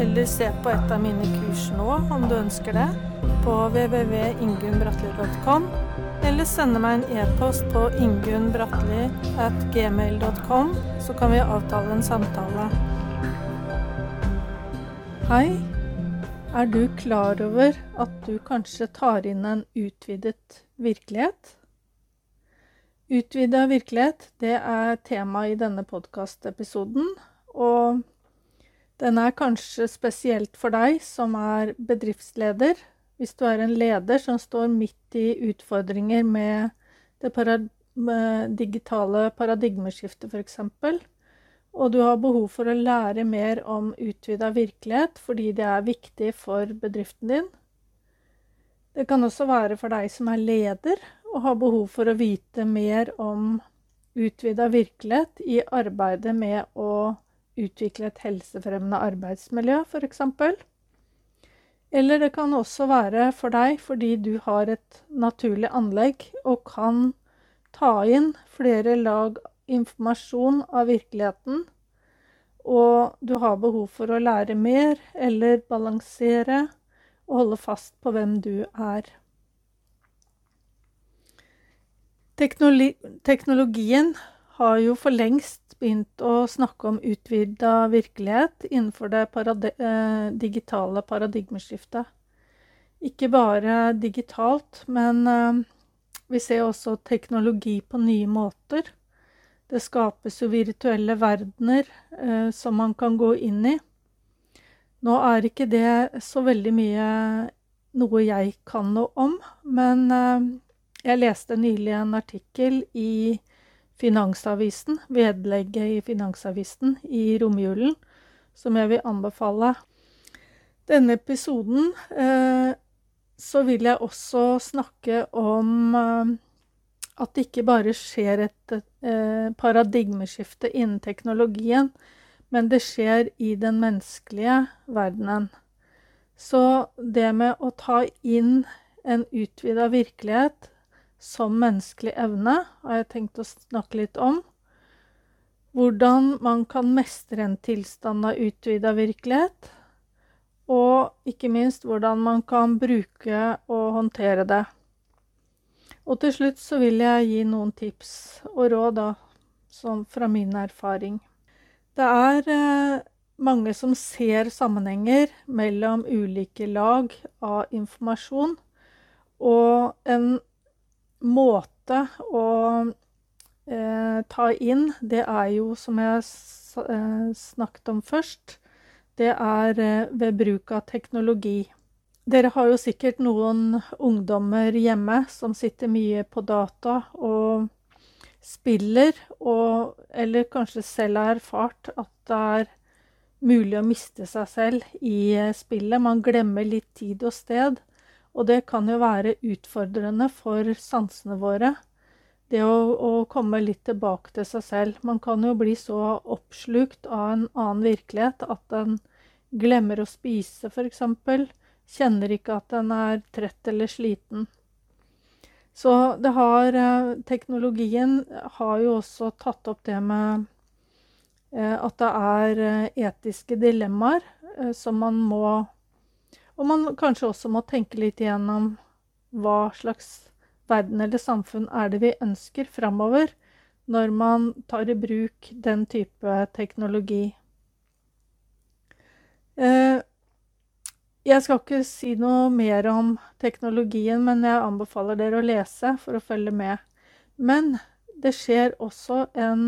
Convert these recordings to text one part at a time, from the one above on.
eller se på et av mine kurs nå om du ønsker det, på www.ingunnbratli.com, eller sende meg en e-post på ingunnbratli.gmail.com, så kan vi avtale en samtale. Hei. Er du klar over at du kanskje tar inn en utvidet virkelighet? Utvida virkelighet, det er tema i denne podkastepisoden, og den er kanskje spesielt for deg som er bedriftsleder. Hvis du er en leder som står midt i utfordringer med det parad med digitale paradigmeskiftet, f.eks., og du har behov for å lære mer om utvida virkelighet fordi det er viktig for bedriften din. Det kan også være for deg som er leder og har behov for å vite mer om utvida virkelighet i arbeidet med å utvikle et helsefremmende arbeidsmiljø, f.eks. Eller det kan også være for deg fordi du har et naturlig anlegg og kan ta inn flere lag informasjon av virkeligheten, og du har behov for å lære mer eller balansere og holde fast på hvem du er. Teknologien har jo for lengst begynt å snakke om utvida virkelighet innenfor det paradi eh, digitale paradigmeskiftet. Ikke bare digitalt, men eh, vi ser også teknologi på nye måter. Det skapes jo virtuelle verdener eh, som man kan gå inn i. Nå er ikke det så veldig mye noe jeg kan noe om, men jeg leste nylig en artikkel i Finansavisen, vedlegget i Finansavisen i romjulen, som jeg vil anbefale. Denne episoden eh, så vil jeg også snakke om eh, at det ikke bare skjer et eh, paradigmeskifte innen teknologien, men det skjer i den menneskelige verdenen. Så det med å ta inn en utvida virkelighet som menneskelig evne har jeg tenkt å snakke litt om. Hvordan man kan mestre en tilstand av utvida virkelighet. Og ikke minst hvordan man kan bruke og håndtere det. Og til slutt så vil jeg gi noen tips og råd da, fra min erfaring. Det er eh, mange som ser sammenhenger mellom ulike lag av informasjon, og en måte å eh, ta inn, det er jo, som jeg eh, snakket om først, det er eh, ved bruk av teknologi. Dere har jo sikkert noen ungdommer hjemme som sitter mye på data og spiller, og, eller kanskje selv har erfart at det er mulig å miste seg selv i eh, spillet. Man glemmer litt tid og sted, og det kan jo være utfordrende for sansene våre. Det å, å komme litt tilbake til seg selv. Man kan jo bli så oppslukt av en annen virkelighet at en glemmer å spise, f.eks kjenner ikke at den er trett eller sliten. Så det har eh, Teknologien har jo også tatt opp det med eh, at det er eh, etiske dilemmaer som man må Og man kanskje også må tenke litt igjennom hva slags verden eller samfunn er det vi ønsker framover når man tar i bruk den type teknologi. Eh, jeg skal ikke si noe mer om teknologien, men jeg anbefaler dere å lese for å følge med. Men det skjer også en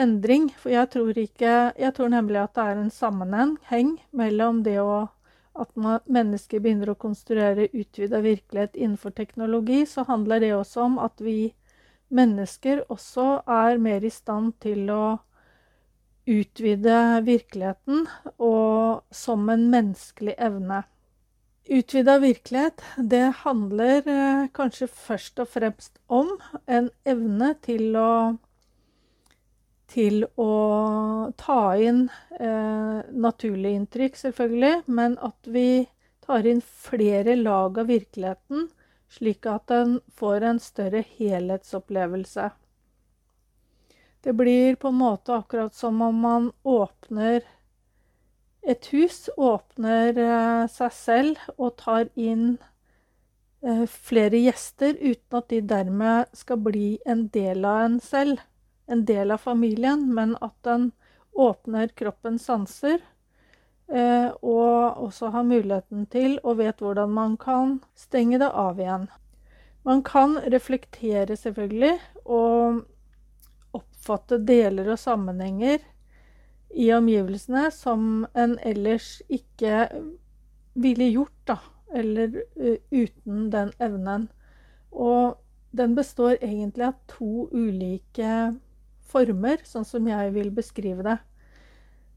endring, for jeg tror ikke Jeg tror nemlig at det er en sammenheng mellom det å at mennesker begynner å konstruere utvida virkelighet innenfor teknologi, så handler det også om at vi mennesker også er mer i stand til å utvide virkeligheten og som en menneskelig evne. Utvida virkelighet, det handler eh, kanskje først og fremst om en evne til å til å ta inn eh, naturlige inntrykk, selvfølgelig, men at vi tar inn flere lag av virkeligheten, slik at den får en større helhetsopplevelse. Det blir på en måte akkurat som om man åpner et hus, åpner eh, seg selv og tar inn eh, flere gjester, uten at de dermed skal bli en del av en selv en del av familien, men at den åpner kroppens sanser. Eh, og også har muligheten til og vet hvordan man kan stenge det av igjen. Man kan reflektere, selvfølgelig, og oppfatte deler og sammenhenger i omgivelsene som en ellers ikke ville gjort, da. Eller uh, uten den evnen. Og den består egentlig av to ulike former, sånn som jeg vil beskrive det.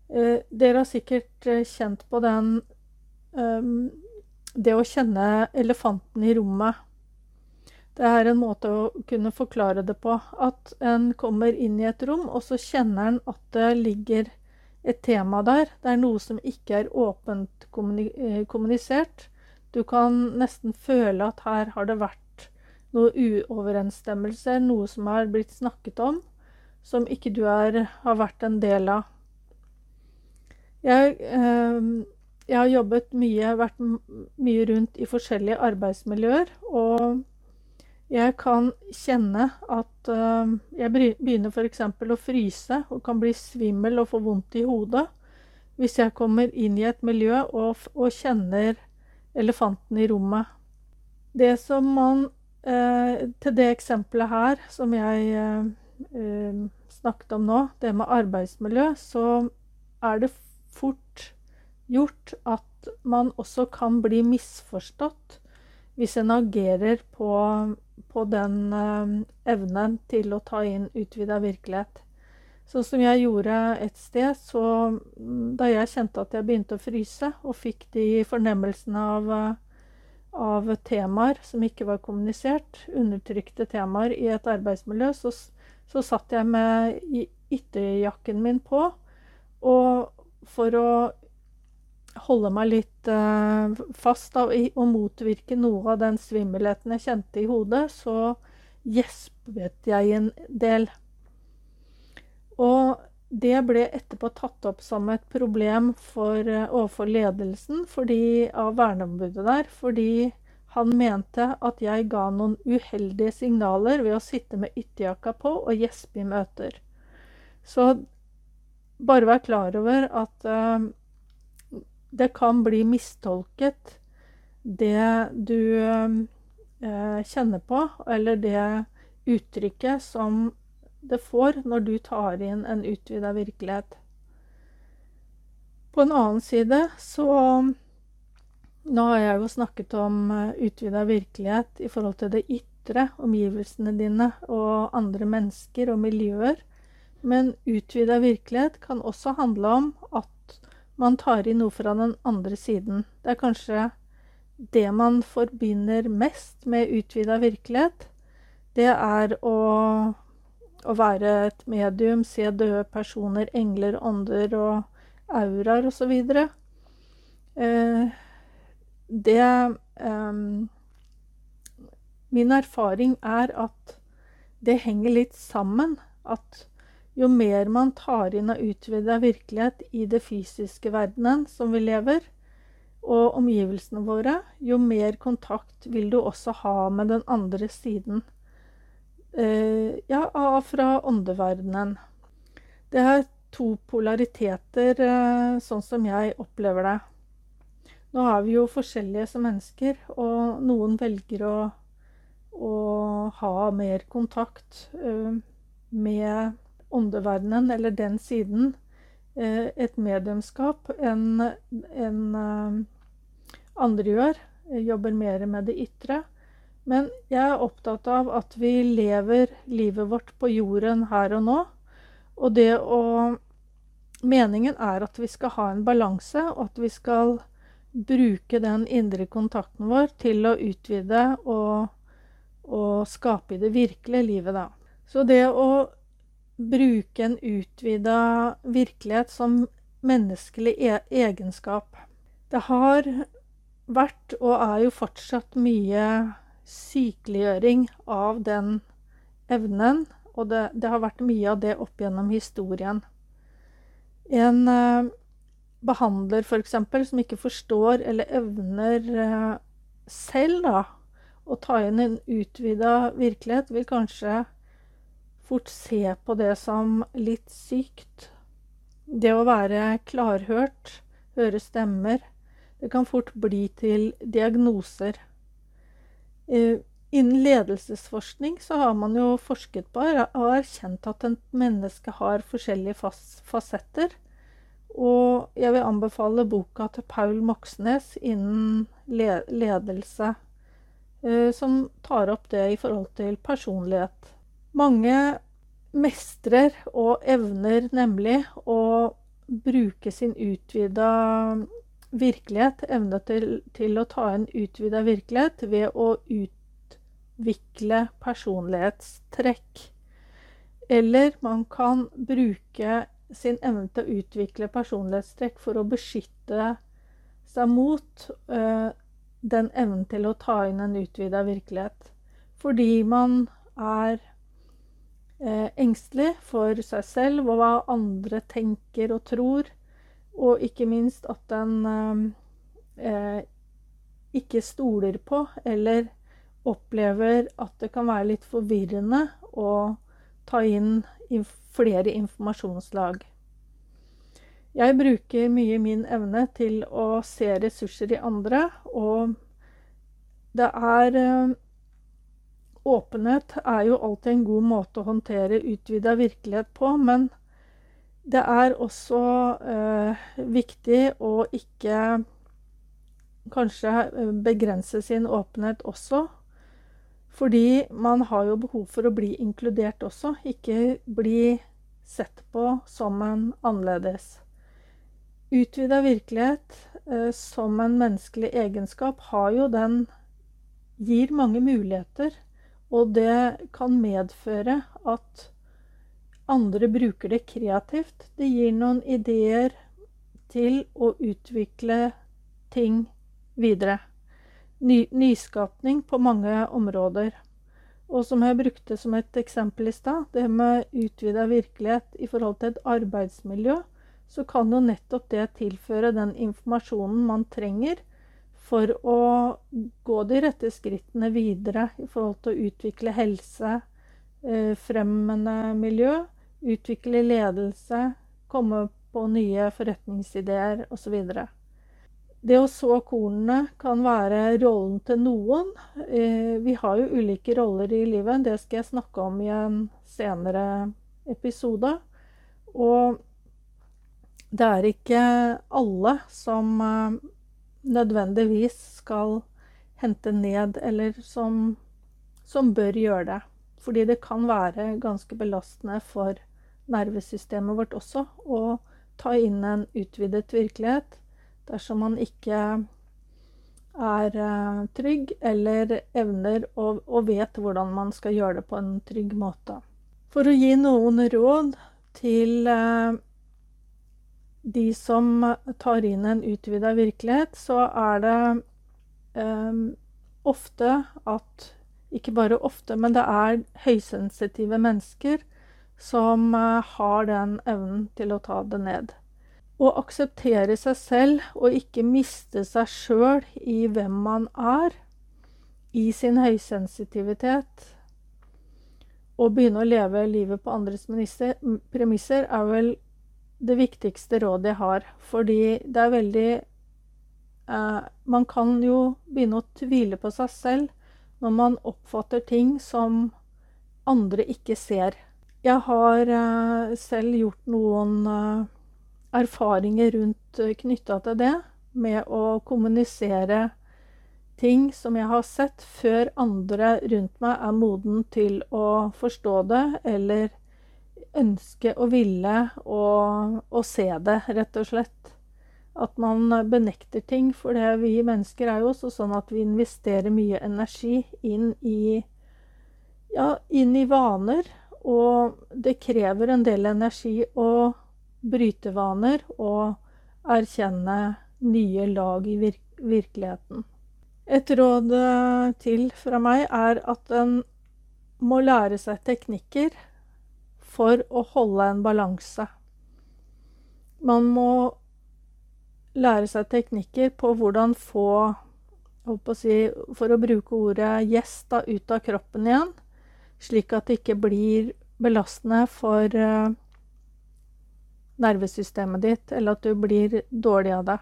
Eh, dere har sikkert eh, kjent på den um, Det å kjenne elefanten i rommet. Det er en måte å kunne forklare det på. At en kommer inn i et rom, og så kjenner en at det ligger et tema der. Det er noe som ikke er åpent eh, kommunisert. Du kan nesten føle at her har det vært noe uoverensstemmelser, noe som har blitt snakket om som ikke du er, har vært en del av. Jeg, eh, jeg har jobbet mye, vært mye rundt i forskjellige arbeidsmiljøer, og jeg kan kjenne at eh, jeg begynner f.eks. å fryse og kan bli svimmel og få vondt i hodet hvis jeg kommer inn i et miljø og, og kjenner elefanten i rommet. Det som man eh, Til det eksempelet her som jeg uh, snakket om nå, det med arbeidsmiljø, så er det fort gjort at man også kan bli misforstått hvis en agerer på, på den eh, evnen til å ta inn utvida virkelighet. Sånn som jeg gjorde et sted, så mm, da jeg kjente at jeg begynte å fryse, og fikk de fornemmelsene av, av temaer som ikke var kommunisert, undertrykte temaer i et arbeidsmiljø, så så satt jeg med ytterjakken min på. Og for å holde meg litt uh, fast da, og motvirke noe av den svimmelheten jeg kjente i hodet, så gjespet jeg en del. Og det ble etterpå tatt opp som et problem for, uh, overfor ledelsen fordi, av verneombudet der, fordi han mente at jeg ga noen uheldige signaler ved å sitte med ytterjakka på og gjespe i møter. Så bare vær klar over at uh, det kan bli mistolket, det du uh, kjenner på, eller det uttrykket som det får når du tar inn en utvida virkelighet. På en annen side så nå har jeg jo snakket om uh, utvida virkelighet i forhold til det ytre, omgivelsene dine og andre mennesker og miljøer. Men utvida virkelighet kan også handle om at man tar inn noe fra den andre siden. Det er kanskje det man forbinder mest med utvida virkelighet. Det er å, å være et medium, se døde personer, engler, ånder og auraer osv. Eh, det um, Min erfaring er at det henger litt sammen. At jo mer man tar inn av utvida virkelighet i det fysiske verdenen som vi lever, og omgivelsene våre, jo mer kontakt vil du også ha med den andre siden. Uh, ja, fra åndeverdenen. Det er to polariteter, uh, sånn som jeg opplever det. Nå er vi jo forskjellige som mennesker, og noen velger å, å ha mer kontakt uh, med åndeverdenen, eller den siden, uh, et mediumskap, enn en, uh, andre gjør. Jobber mer med det ytre. Men jeg er opptatt av at vi lever livet vårt på jorden her og nå. Og det å Meningen er at vi skal ha en balanse, og at vi skal bruke den indre kontakten vår til å utvide og, og skape i det virkelige livet, da. Så det å bruke en utvida virkelighet som menneskelig e egenskap Det har vært, og er jo fortsatt, mye sykeliggjøring av den evnen. Og det, det har vært mye av det opp gjennom historien. En eh, behandler f.eks. som ikke forstår eller evner eh, selv da, å ta inn en utvida virkelighet, vil kanskje fort se på det som litt sykt. Det å være klarhørt, høre stemmer, det kan fort bli til diagnoser. Eh, innen ledelsesforskning så har man jo forsket på og erkjent at et menneske har forskjellige fasetter. Og jeg vil anbefale boka til Paul Moxnes innen ledelse, eh, som tar opp det i forhold til personlighet. Mange mestrer og evner nemlig å bruke sin utvida virkelighet, evne til, til å ta en utvida virkelighet, ved å utvikle personlighetstrekk. Eller man kan bruke sin evne til å utvikle personlighetstrekk for å beskytte seg mot uh, den evnen til å ta inn en utvida virkelighet. Fordi man er uh, engstelig for seg selv og hva andre tenker og tror. Og ikke minst at den uh, ikke stoler på eller opplever at det kan være litt forvirrende å ta inn flere informasjonslag. Jeg bruker mye min evne til å se ressurser i andre, og det er eh, Åpenhet er jo alltid en god måte å håndtere utvida virkelighet på, men det er også eh, viktig å ikke kanskje eh, begrense sin åpenhet også. Fordi man har jo behov for å bli inkludert også, ikke bli sett på som en annerledes. Utvida virkelighet eh, som en menneskelig egenskap har jo den gir mange muligheter. Og det kan medføre at andre bruker det kreativt. Det gir noen ideer til å utvikle ting videre ny, nyskapning på mange områder. Og som jeg brukte som et eksempel i stad, det med utvida virkelighet i forhold til et arbeidsmiljø, så kan jo nettopp det tilføre den informasjonen man trenger for å gå de rette skrittene videre i forhold til å utvikle helse, eh, fremmende miljø, utvikle ledelse, komme på nye forretningsideer osv. Det å så kornene kan være rollen til noen. Eh, vi har jo ulike roller i livet. Det skal jeg snakke om i en senere episode. Og det er ikke alle som eh, nødvendigvis skal hente ned, eller som, som bør gjøre det. Fordi det kan være ganske belastende for nervesystemet vårt også å ta inn en utvidet virkelighet dersom man ikke er uh, trygg eller evner og, og, vet hvordan man skal gjøre det på en trygg måte. For å gi noen råd til uh, de som tar inn en utvida virkelighet, så er det um, ofte at Ikke bare ofte, men det er høysensitive mennesker som uh, har den evnen til å ta det ned. Å akseptere seg selv og ikke miste seg sjøl i hvem man er, i sin høysensitivitet, og begynne å leve livet på andres premisser, er vel det viktigste rådet jeg har. Fordi det er veldig eh, Man kan jo begynne å tvile på seg selv når man oppfatter ting som andre ikke ser. Jeg har eh, selv gjort noen eh, erfaringer rundt eh, knytta til det, med å kommunisere ting som jeg har sett, før andre rundt meg er moden til å forstå det, eller ønske og ville å, å se det, rett og slett. At man benekter ting. For det vi mennesker er jo også sånn at vi investerer mye energi inn i ja, inn i vaner. Og det krever en del energi å bryte vaner og erkjenne nye lag i virk virkeligheten. Et råd eh, til fra meg er at en må lære seg teknikker for å holde en balanse. Man må lære seg teknikker på hvordan få å si, For å bruke ordet 'gjest' ut av kroppen igjen slik at det ikke blir belastende for uh, nervesystemet ditt, eller at du blir dårlig av det.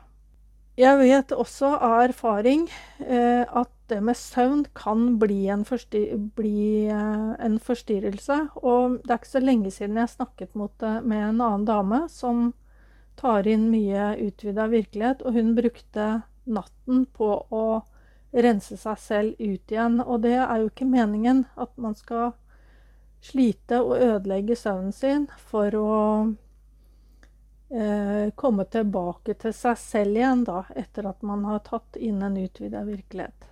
Jeg vet også av erfaring eh, at det med søvn kan bli, en, forstyr bli eh, en, forstyrrelse. Og det er ikke så lenge siden jeg snakket mot, med en annen dame som tar inn mye utvida virkelighet, og hun brukte natten på å rense seg selv ut igjen. Og det er jo ikke meningen at man skal slite og ødelegge søvnen sin for å eh, komme tilbake til seg selv igjen da, etter at man har tatt inn en utvida virkelighet.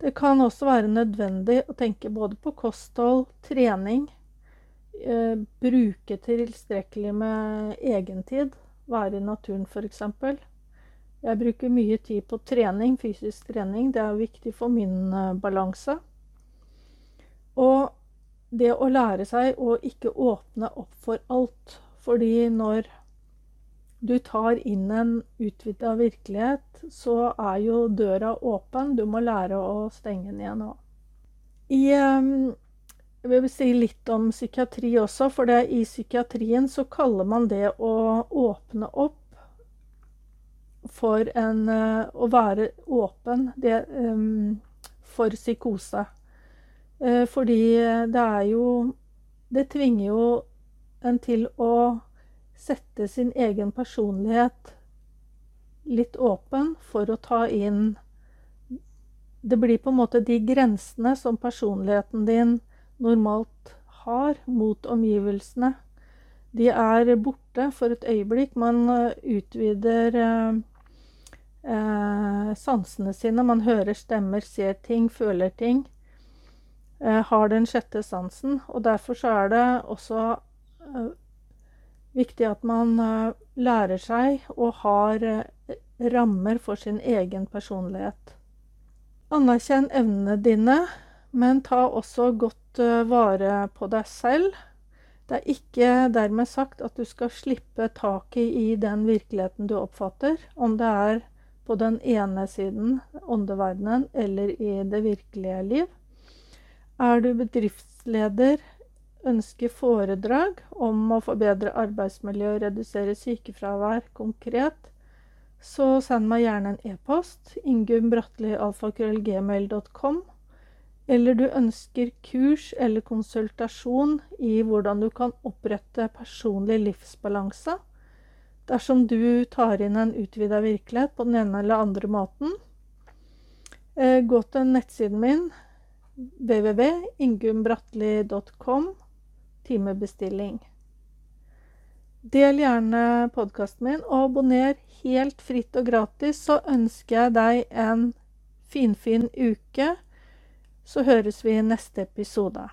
Det kan også være nødvendig å tenke både på kosthold, trening, eh, bruke tilstrekkelig med egentid, være i naturen f.eks. Jeg bruker mye tid på trening, fysisk trening. Det er viktig for min uh, balanse. Og det å lære seg å ikke åpne opp for alt. Fordi når du tar inn en utvida virkelighet, så er jo døra åpen. Du må lære å stenge den igjen òg. Um, jeg vil si litt om psykiatri også, for det, i psykiatrien så kaller man det å åpne opp for en uh, Å være åpen det, um, for psykose. Uh, fordi det er jo Det tvinger jo en til å sette sin egen personlighet litt åpen for å ta inn Det blir på en måte de grensene som personligheten din normalt har mot omgivelsene. De er borte for et øyeblikk. Man uh, utvider eh, sansene sine. Man hører stemmer, ser ting, føler ting. Eh, har den sjette sansen. Og derfor så er det også eh, viktig at man eh, lærer seg og har eh, rammer for sin egen personlighet. Anerkjenn evnene dine, men ta også godt eh, vare på deg selv. Det er ikke dermed sagt at du skal slippe taket i den virkeligheten du oppfatter, om det er på den ene siden, åndeverdenen, eller i det virkelige liv. Er du bedriftsleder, ønsker foredrag om å forbedre arbeidsmiljø og redusere sykefravær konkret, så send meg gjerne en e-post. ingunnbratli.alfakrøllgmail.com. Eller du ønsker kurs eller konsultasjon i hvordan du kan opprette personlig livsbalanse dersom du tar inn en utvida virkelighet på den ene eller andre måten. Eh, gå til nettsiden min www.ingunnbratli.com timebestilling. Del gjerne podkasten min, og abonner helt fritt og gratis, så ønsker jeg deg en finfin fin uke. Så høres vi i neste episode.